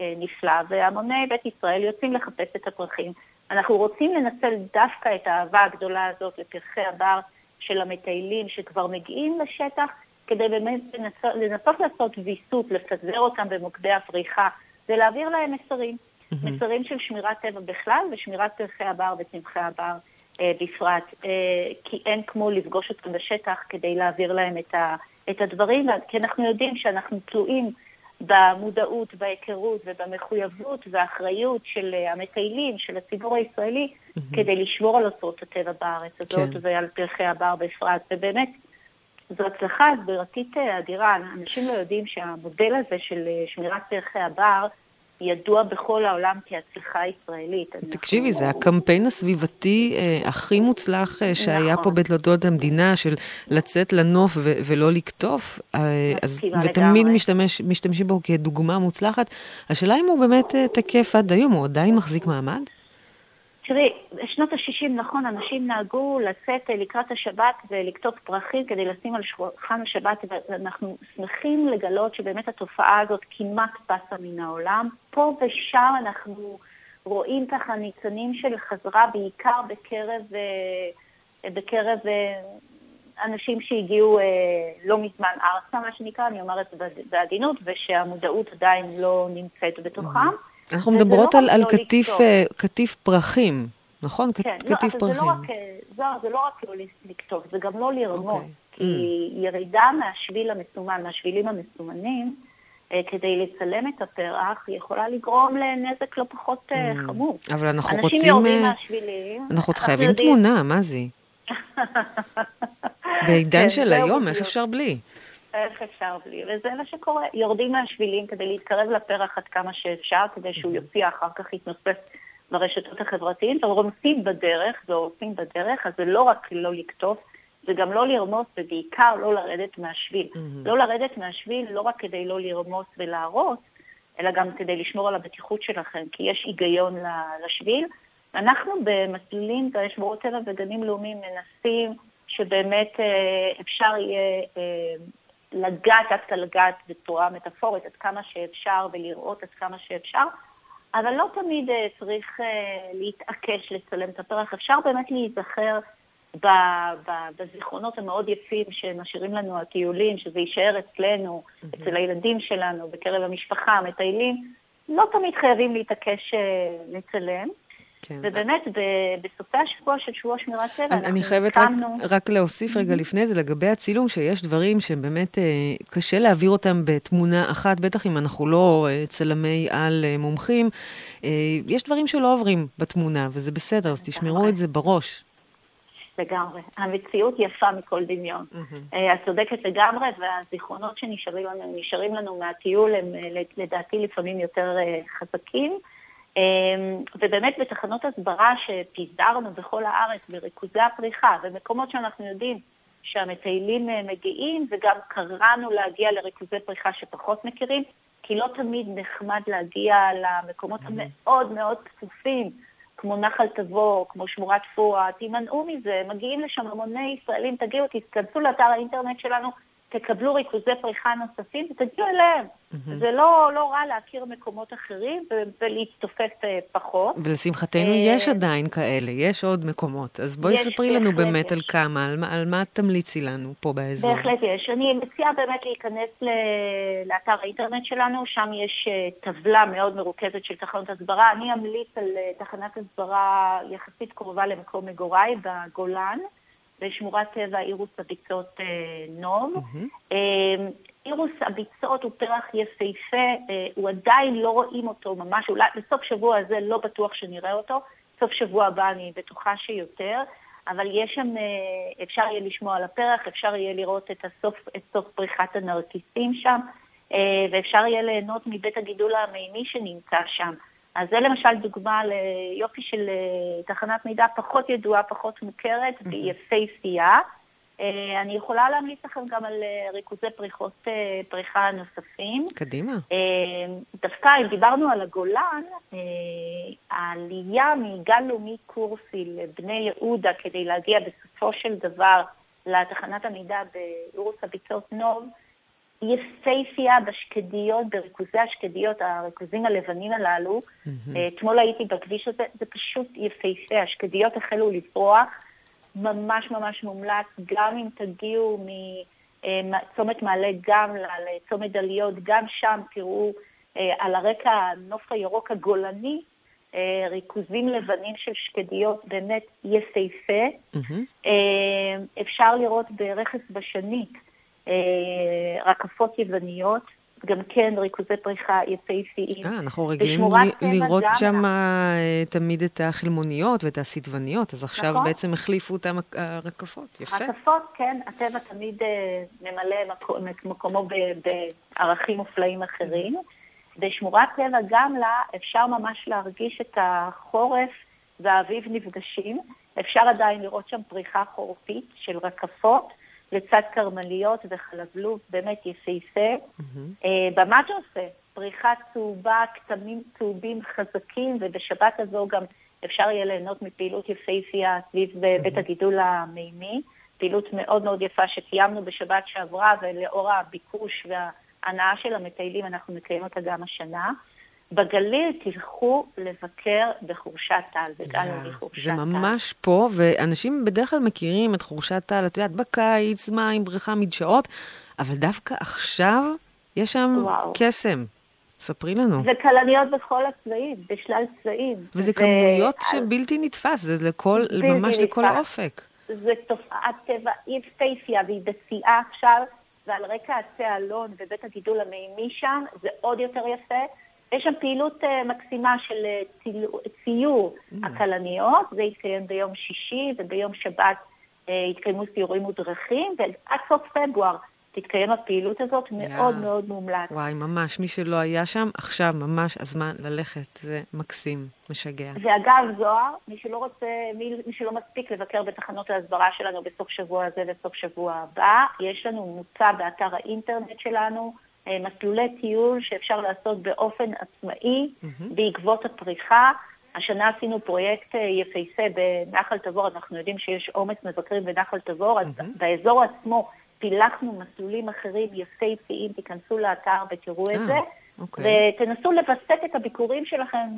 אה, נפלא, והמוני בית ישראל יוצאים לחפש את הפרחים. אנחנו רוצים לנצל דווקא את האהבה הגדולה הזאת לפרחי הבר של המטיילים שכבר מגיעים לשטח כדי באמת לנסות, לנסות לעשות ויסות, לפזר אותם במוקדי הפריחה, ולהעביר להם מסרים. Mm-hmm. מסרים של שמירת טבע בכלל ושמירת פרחי הבר וצמחי הבר אה, בפרט. אה, כי אין כמו לפגוש אותם בשטח כדי להעביר להם את, ה, את הדברים, כי אנחנו יודעים שאנחנו תלויים במודעות, בהיכרות ובמחויבות והאחריות של אה, המטיילים, של הציבור הישראלי, mm-hmm. כדי לשמור על אוצרות הטבע בארץ הזאת כן. ועל פרחי הבר בפרט. ובאמת, זו הצלחה הסבירתית אה, אדירה. אנשים לא יודעים שהמודל הזה של אה, שמירת פרחי הבר ידוע בכל העולם כהצלחה ישראלית. תקשיבי, אנחנו... זה הקמפיין הסביבתי אה, הכי מוצלח אה, שהיה נכון. פה בתולדות המדינה, של לצאת לנוף ו- ולא לקטוף, אה, אז, ותמיד משתמש, משתמשים בו כדוגמה מוצלחת. השאלה אם הוא באמת אה, תקף עד היום, הוא עדיין מחזיק מעמד? תראי, בשנות ה-60, נכון, אנשים נהגו לצאת אה, לקראת השבת ולקטוף פרחים כדי לשים על שולחן השבת, ואנחנו שמחים לגלות שבאמת התופעה הזאת כמעט פסה מן העולם. פה ושם אנחנו רואים ככה ניצנים של חזרה, בעיקר בקרב, אה, בקרב אה, אנשים שהגיעו לא מזמן ארצה, מה שנקרא, אני אומרת בעדינות, ושהמודעות עדיין לא נמצאת בתוכם. אנחנו מדברות לא על, על לא קטיף, uh, קטיף פרחים, נכון? כן, לא, קטיף לא, פרחים. זה לא, רק, אה, זה, זה לא רק לא לקטוף, זה גם לא לרמות. Okay. אוקיי. כי mm. ירידה מהשביל המסומן, מהשבילים המסומנים, uh, כדי לצלם את הפרח, יכולה לגרום לנזק לא פחות mm. חמור. אבל אנחנו אנשים רוצים... אנשים יורדים מהשבילים. אנחנו חייבים יודעים... תמונה, מה זה? בעידן כן, של היום, איך אפשר בלי? איך אפשר בלי? וזה מה שקורה. יורדים מהשבילים כדי להתקרב לפרח עד כמה שאפשר, כדי שהוא יופיע אחר כך יתנוסס ברשתות החברתיות, רומסים בדרך והורסים בדרך, אז זה לא רק לא לקטוף, זה גם לא לרמוס ובעיקר לא לרדת מהשביל. Mm-hmm. לא לרדת מהשביל לא רק כדי לא לרמוס ולהרוס, אלא גם כדי לשמור על הבטיחות שלכם, כי יש היגיון לשביל. אנחנו במסלולים בשמורות טבע וגנים לאומיים מנסים שבאמת אה, אפשר יהיה אה, לגעת, דווקא לגעת בצורה מטאפורית עד כמה שאפשר ולראות עד כמה שאפשר, אבל לא תמיד uh, צריך uh, להתעקש לצלם את הפרח, אפשר באמת להיזכר בזיכרונות המאוד יפים שמשאירים לנו הטיולים, שזה יישאר אצלנו, mm-hmm. אצל הילדים שלנו, בקרב המשפחה, המטיילים. לא תמיד חייבים להתעקש uh, לצלם. כן. ובאמת, בסופי השבוע של שבוע שמירת טבע, אנחנו אני חייבת רק, רק להוסיף רגע לפני זה, לגבי הצילום, שיש דברים שבאמת אה, קשה להעביר אותם בתמונה אחת, בטח אם אנחנו לא אה, צלמי על אה, מומחים. אה, יש דברים שלא עוברים בתמונה, וזה בסדר, אז תשמרו את זה בראש. לגמרי. המציאות יפה מכל דמיון. Mm-hmm. את צודקת לגמרי, והזיכרונות שנשארים לנו, לנו מהטיול הם אה, לדעתי לפעמים יותר אה, חזקים. אמ, ובאמת בתחנות הסברה שפיזרנו בכל הארץ, בריכוזי הפריחה, במקומות שאנחנו יודעים שהמטיילים אה, מגיעים, וגם קראנו להגיע לריכוזי פריחה שפחות מכירים, כי לא תמיד נחמד להגיע למקומות המאוד מאוד צפופים, כמו נחל תבור, כמו שמורת פועה, תימנעו מזה, מגיעים לשם המוני ישראלים, תגיעו, תתכנסו לאתר האינטרנט שלנו, תקבלו ריכוזי פריחה נוספים ותגיעו אליהם. Mm-hmm. זה לא, לא רע להכיר מקומות אחרים ולהצטופף uh, פחות. ולשמחתנו uh, יש עדיין כאלה, יש עוד מקומות. אז בואי ספרי לנו באמת יש. על כמה, על, על מה תמליצי לנו פה באזור. בהחלט יש. אני מציעה באמת להיכנס ל... לאתר האינטרנט שלנו, שם יש uh, טבלה מאוד מרוכזת של תחנות הסברה. אני אמליץ על uh, תחנת הסברה יחסית קרובה למקום מגוריי, בגולן. בשמורת טבע אירוס הביצות אה, נוב. Mm-hmm. אירוס הביצות הוא פרח יפהפה, אה, הוא עדיין לא רואים אותו ממש, אולי בסוף שבוע הזה לא בטוח שנראה אותו, סוף שבוע הבא אני בטוחה שיותר, אבל יש שם, אפשר יהיה לשמוע על הפרח, אפשר יהיה לראות את, הסוף, את סוף פריחת הנרקיסים שם, ואפשר יהיה ליהנות מבית הגידול המימי שנמצא שם. אז זה למשל דוגמה ליופי של אה, תחנת מידע פחות ידועה, פחות מוכרת ויפהפייה. אה, אני יכולה להמליץ לכם גם על אה, ריכוזי פריחות פריחה נוספים. קדימה. דווקא אם דיברנו על הגולן, העלייה מגן לאומי קורסי לבני יהודה כדי להגיע בסופו של דבר לתחנת המידע באירוס הביצות נוב, יפייפייה בשקדיות, בריכוזי השקדיות, הריכוזים הלבנים הללו. Mm-hmm. אתמול הייתי בכביש הזה, זה פשוט יפייפה, השקדיות החלו לפרוח, ממש ממש מומלץ, גם אם תגיעו צומת מעלה גמלה, לצומת דליות, גם שם תראו על הרקע הנוף הירוק הגולני, ריכוזים לבנים של שקדיות באמת יפהפה. אפשר לראות ברכס בשנית רקפות יווניות, גם כן ריכוזי פריחה יפהפיים. אה, אנחנו רגילים לראות שם אה, תמיד את החלמוניות ואת הסדבניות, אז עכשיו נכון. בעצם החליפו אותם הרקפות, יפה. רקפות, כן, הטבע תמיד אה, ממלא מקום, מקומו בערכים מופלאים אחרים. בשמורת טבע גם לה אפשר ממש להרגיש את החורף והאביב נפגשים. אפשר עדיין לראות שם פריחה חורפית של רקפות. לצד כרמליות וחלבלוב באמת יפהפה. Mm-hmm. במג'וסה, פריחה צהובה, כתמים צהובים חזקים, ובשבת הזו גם אפשר יהיה ליהנות מפעילות יפהפייה סביב mm-hmm. בית הגידול המימי. פעילות מאוד מאוד יפה שקיימנו בשבת שעברה, ולאור הביקוש וההנאה של המטיילים אנחנו נקיים אותה גם השנה. בגליל תלכו לבקר בחורשת טל, בגלל לי חורשת טל. זה ממש פה, ואנשים בדרך כלל מכירים את חורשת טל, את יודעת, בקיץ, מים, בריכה מדשאות, אבל דווקא עכשיו יש שם קסם. ספרי לנו. זה כלניות בכל הצבעים, בשלל צבעים. וזה כמויות שבלתי נתפס, זה לכל, ממש נתפס. לכל האופק. זה תופעת טבע יפהפייה, והיא בשיאה עכשיו, ועל רקע עצי אלון ובית הגידול המימי שם, זה עוד יותר יפה. יש שם פעילות uh, מקסימה של uh, ציור mm. הכלניות, זה יתקיים ביום שישי וביום שבת uh, יתקיימו סיורים ודרכים, ועד סוף פברואר תתקיים הפעילות הזאת. מאוד מאוד מומלץ. וואי, ממש, מי שלא היה שם, עכשיו ממש הזמן ללכת, זה מקסים, משגע. ואגב, זוהר, מי שלא רוצה, מי, מי שלא מספיק לבקר בתחנות ההסברה שלנו בסוף שבוע הזה וסוף שבוע הבא, יש לנו מוצע באתר האינטרנט שלנו, אה, מסלולי טיול שאפשר לעשות באופן עצמאי mm-hmm. בעקבות הפריחה. השנה עשינו פרויקט אה, יפהפה בנחל תבור, אנחנו יודעים שיש עומס מבקרים בנחל תבור, mm-hmm. אז באזור עצמו פילחנו מסלולים אחרים יפהפיים, תיכנסו לאתר ותראו את אה, זה. Okay. אוקיי. ותנסו לווסת את הביקורים שלכם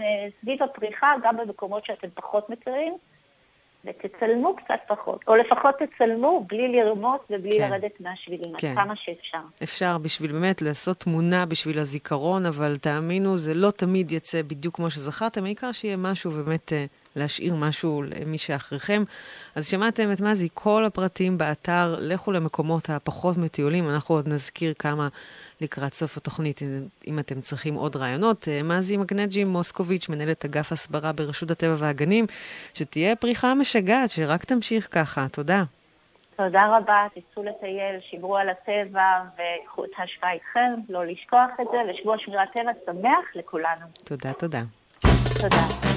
סביב הפריחה, גם במקומות שאתם פחות מכירים. ותצלמו קצת פחות, או לפחות תצלמו בלי לרמות ובלי כן. לרדת מהשבילים, כן. עד כמה שאפשר. אפשר בשביל באמת לעשות תמונה בשביל הזיכרון, אבל תאמינו, זה לא תמיד יצא בדיוק כמו שזכרתם, העיקר שיהיה משהו באמת... אה, להשאיר משהו למי שאחריכם. אז שמעתם את מזי, כל הפרטים באתר, לכו למקומות הפחות מטיולים, אנחנו עוד נזכיר כמה לקראת סוף התוכנית, אם אתם צריכים עוד רעיונות. אה, מזי מגנג'י מוסקוביץ', מנהלת אגף הסברה ברשות הטבע והגנים, שתהיה פריחה משגעת, שרק תמשיך ככה. תודה. תודה רבה, תצאו לטייל, שיברו על הטבע וקחו את ההשפעה איתכם, לא לשכוח את זה, ושבוע שמירת טבע שמח לכולנו. תודה, תודה. תודה.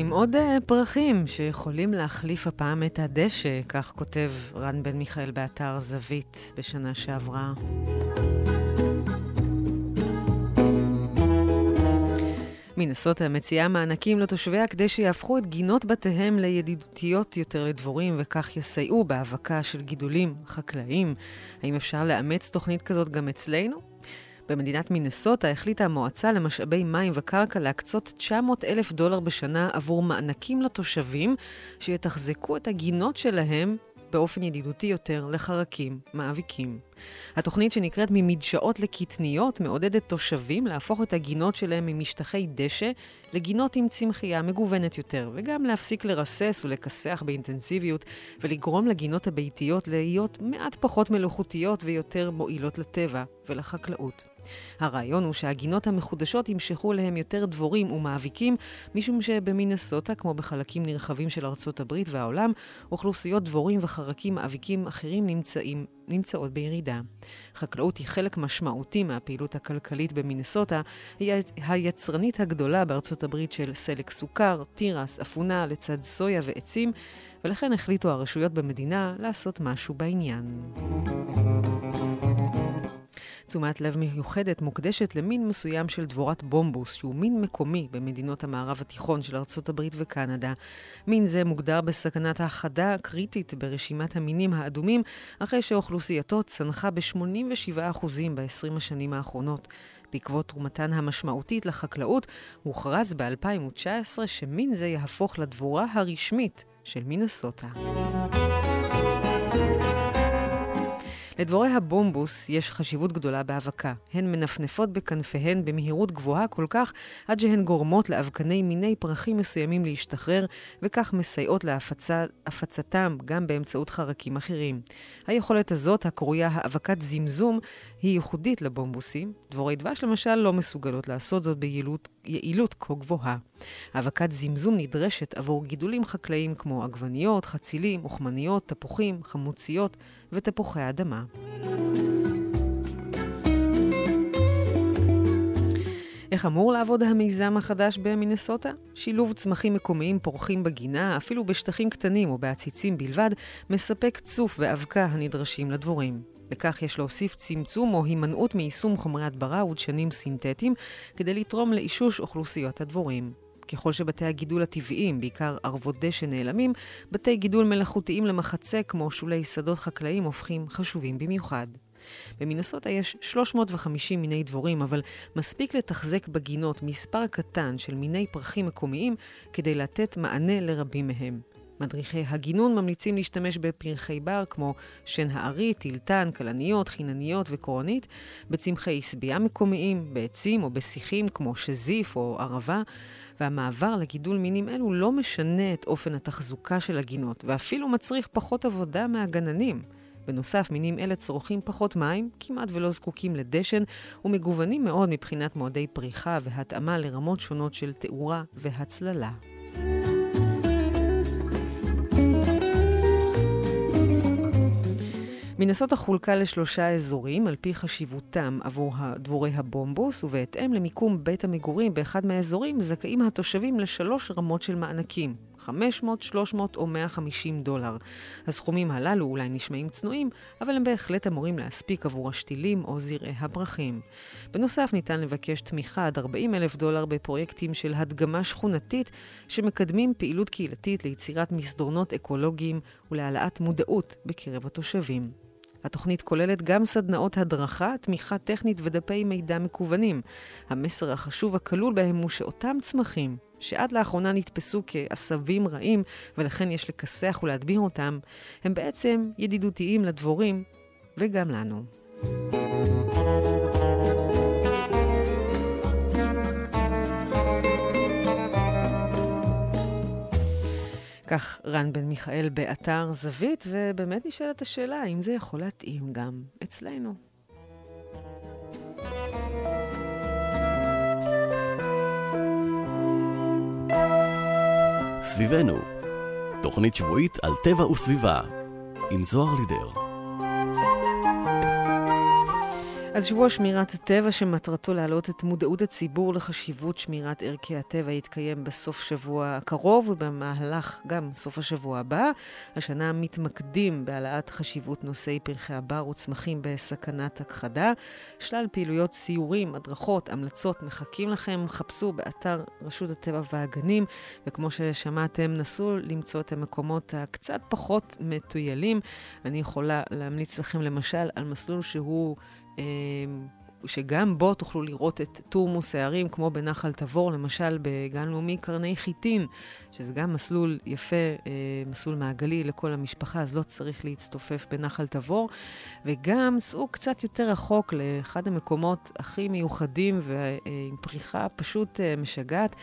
עם עוד אה, פרחים שיכולים להחליף הפעם את הדשא, כך כותב רן בן מיכאל באתר זווית בשנה שעברה. מינסוטה מציעה מענקים לתושביה כדי שיהפכו את גינות בתיהם לידידותיות יותר לדבורים וכך יסייעו בהאבקה של גידולים חקלאיים. האם אפשר לאמץ תוכנית כזאת גם אצלנו? במדינת מינסוטה החליטה המועצה למשאבי מים וקרקע להקצות 900 אלף דולר בשנה עבור מענקים לתושבים שיתחזקו את הגינות שלהם באופן ידידותי יותר לחרקים מאביקים. התוכנית שנקראת ממדשאות לקטניות מעודדת תושבים להפוך את הגינות שלהם ממשטחי דשא לגינות עם צמחייה מגוונת יותר, וגם להפסיק לרסס ולכסח באינטנסיביות ולגרום לגינות הביתיות להיות מעט פחות מלאכותיות ויותר מועילות לטבע ולחקלאות. הרעיון הוא שהגינות המחודשות ימשכו אליהם יותר דבורים ומאביקים, משום שבמינסוטה, כמו בחלקים נרחבים של ארצות הברית והעולם, אוכלוסיות דבורים וחרקים מאביקים אחרים נמצאים, נמצאות בירידה. חקלאות היא חלק משמעותי מהפעילות הכלכלית במינסוטה, היא היצרנית הגדולה בארצות הברית של סלק סוכר, תירס, אפונה, לצד סויה ועצים, ולכן החליטו הרשויות במדינה לעשות משהו בעניין. תשומת לב מיוחדת מוקדשת למין מסוים של דבורת בומבוס, שהוא מין מקומי במדינות המערב התיכון של ארצות הברית וקנדה. מין זה מוגדר בסכנת האחדה קריטית ברשימת המינים האדומים, אחרי שאוכלוסייתו צנחה ב-87% ב-20 השנים האחרונות. בעקבות תרומתן המשמעותית לחקלאות, הוכרז ב-2019 שמין זה יהפוך לדבורה הרשמית של מינסוטה. לדבורי הבומבוס יש חשיבות גדולה בהאבקה. הן מנפנפות בכנפיהן במהירות גבוהה כל כך, עד שהן גורמות לאבקני מיני פרחים מסוימים להשתחרר, וכך מסייעות להפצתם גם באמצעות חרקים אחרים. היכולת הזאת, הקרויה האבקת זמזום, היא ייחודית לבומבוסים. דבורי דבש למשל לא מסוגלות לעשות זאת ביעילות יעילות כה גבוהה. האבקת זמזום נדרשת עבור גידולים חקלאיים כמו עגבניות, חצילים, אוכמניות, תפוחים, חמוציות ותפוחי אדמה. איך אמור לעבוד המיזם החדש במינסוטה? שילוב צמחים מקומיים פורחים בגינה, אפילו בשטחים קטנים או בעציצים בלבד, מספק צוף ואבקה הנדרשים לדבורים. לכך יש להוסיף צמצום או הימנעות מיישום חומרי הדברה ודשנים סינתטיים כדי לתרום לאישוש אוכלוסיות הדבורים. ככל שבתי הגידול הטבעיים, בעיקר ערבות דשא, נעלמים, בתי גידול מלאכותיים למחצה, כמו שולי שדות חקלאיים, הופכים חשובים במיוחד. במינסוטה יש 350 מיני דבורים, אבל מספיק לתחזק בגינות מספר קטן של מיני פרחים מקומיים כדי לתת מענה לרבים מהם. מדריכי הגינון ממליצים להשתמש בפרחי בר כמו שן הארי, טילטן, כלניות, חינניות וקורנית, בצמחי עשבייה מקומיים, בעצים או בשיחים כמו שזיף או ערבה, והמעבר לגידול מינים אלו לא משנה את אופן התחזוקה של הגינות, ואפילו מצריך פחות עבודה מהגננים. בנוסף, מינים אלה צורכים פחות מים, כמעט ולא זקוקים לדשן, ומגוונים מאוד מבחינת מועדי פריחה והתאמה לרמות שונות של תאורה והצללה. מנסות החולקה לשלושה אזורים על פי חשיבותם עבור דבורי הבומבוס, ובהתאם למיקום בית המגורים באחד מהאזורים זכאים התושבים לשלוש רמות של מענקים, 500, 300 או 150 דולר. הסכומים הללו אולי נשמעים צנועים, אבל הם בהחלט אמורים להספיק עבור השתילים או זרעי הפרחים. בנוסף ניתן לבקש תמיכה עד 40 אלף דולר בפרויקטים של הדגמה שכונתית, שמקדמים פעילות קהילתית ליצירת מסדרונות אקולוגיים ולהעלאת מודעות בקרב התושבים. התוכנית כוללת גם סדנאות הדרכה, תמיכה טכנית ודפי מידע מקוונים. המסר החשוב הכלול בהם הוא שאותם צמחים, שעד לאחרונה נתפסו כעשבים רעים ולכן יש לכסח ולהדביר אותם, הם בעצם ידידותיים לדבורים וגם לנו. כך רן בן מיכאל באתר זווית, ובאמת נשאלת השאלה האם זה יכול להתאים גם אצלנו. סביבנו, תוכנית שבועית על טבע וסביבה, עם זוהר לידר. אז שבוע שמירת הטבע שמטרתו להעלות את מודעות הציבור לחשיבות שמירת ערכי הטבע יתקיים בסוף שבוע הקרוב ובמהלך גם סוף השבוע הבא. השנה מתמקדים בהעלאת חשיבות נושאי פרחי הבר וצמחים בסכנת הכחדה. שלל פעילויות סיורים, הדרכות, המלצות מחכים לכם. חפשו באתר רשות הטבע והגנים, וכמו ששמעתם, נסו למצוא את המקומות הקצת פחות מטוילים. אני יכולה להמליץ לכם למשל על מסלול שהוא... אמ, שגם בו תוכלו לראות את תורמוס הערים, כמו בנחל תבור, למשל בגן לאומי קרני חיטין, שזה גם מסלול יפה, אה, מסלול מעגלי לכל המשפחה, אז לא צריך להצטופף בנחל תבור. וגם סעו קצת יותר רחוק לאחד המקומות הכי מיוחדים ועם פריחה פשוט אה, משגעת,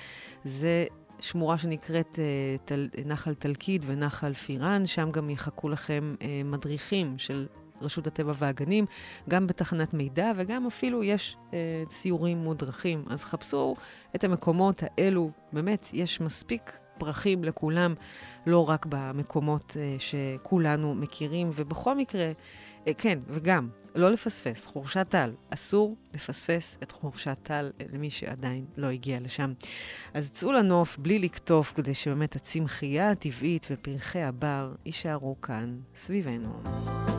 זה שמורה שנקראת uh, תל, נחל תלקיד ונחל פירן, שם גם יחכו לכם מדריכים של רשות הטבע והגנים, גם בתחנת מידע וגם אפילו יש uh, סיורים מודרכים. אז חפשו את המקומות האלו, באמת, יש מספיק פרחים לכולם, לא רק במקומות uh, שכולנו מכירים, ובכל מקרה, uh, כן, וגם, לא לפספס, חורשת טל. אסור לפספס את חורשת טל למי שעדיין לא הגיע לשם. אז צאו לנוף בלי לקטוף, כדי שבאמת הצמחייה הטבעית ופרחי הבר יישארו כאן סביבנו.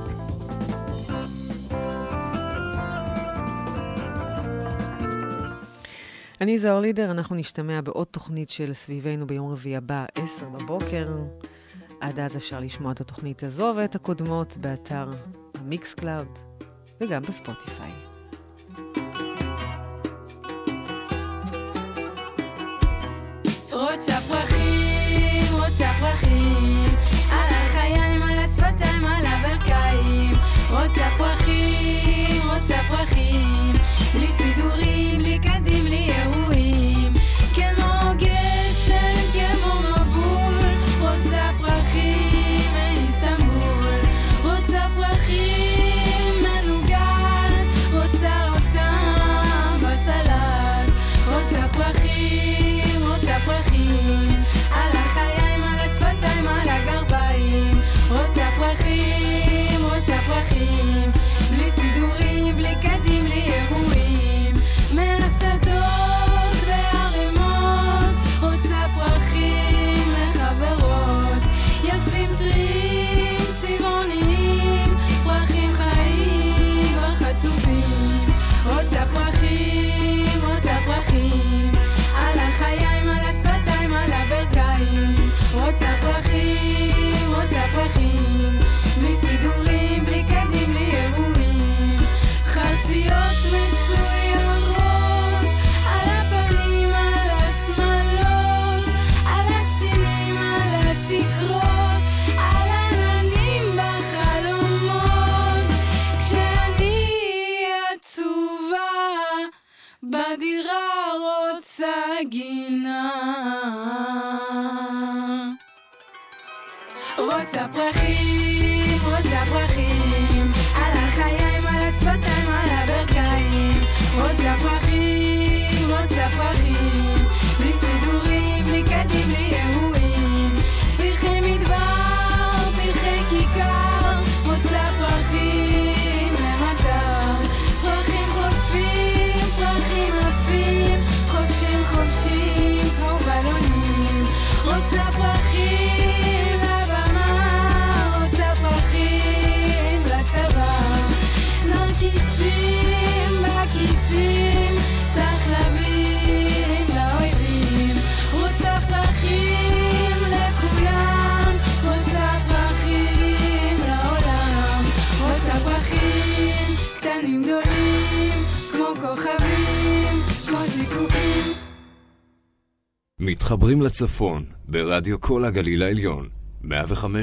אני זוהר לידר, אנחנו נשתמע בעוד תוכנית של סביבנו ביום רביעי הבא, 10 בבוקר. עד אז אפשר לשמוע את התוכנית הזו ואת הקודמות באתר ה Mixcloud וגם בספוטיפיי. רוצה פרחים, רוצה פרחים, על החיים, על השפתיים, על הברכיים. רוצה פרחים, רוצה פרחים, מתחברים לצפון, ברדיו כל הגליל העליון, 105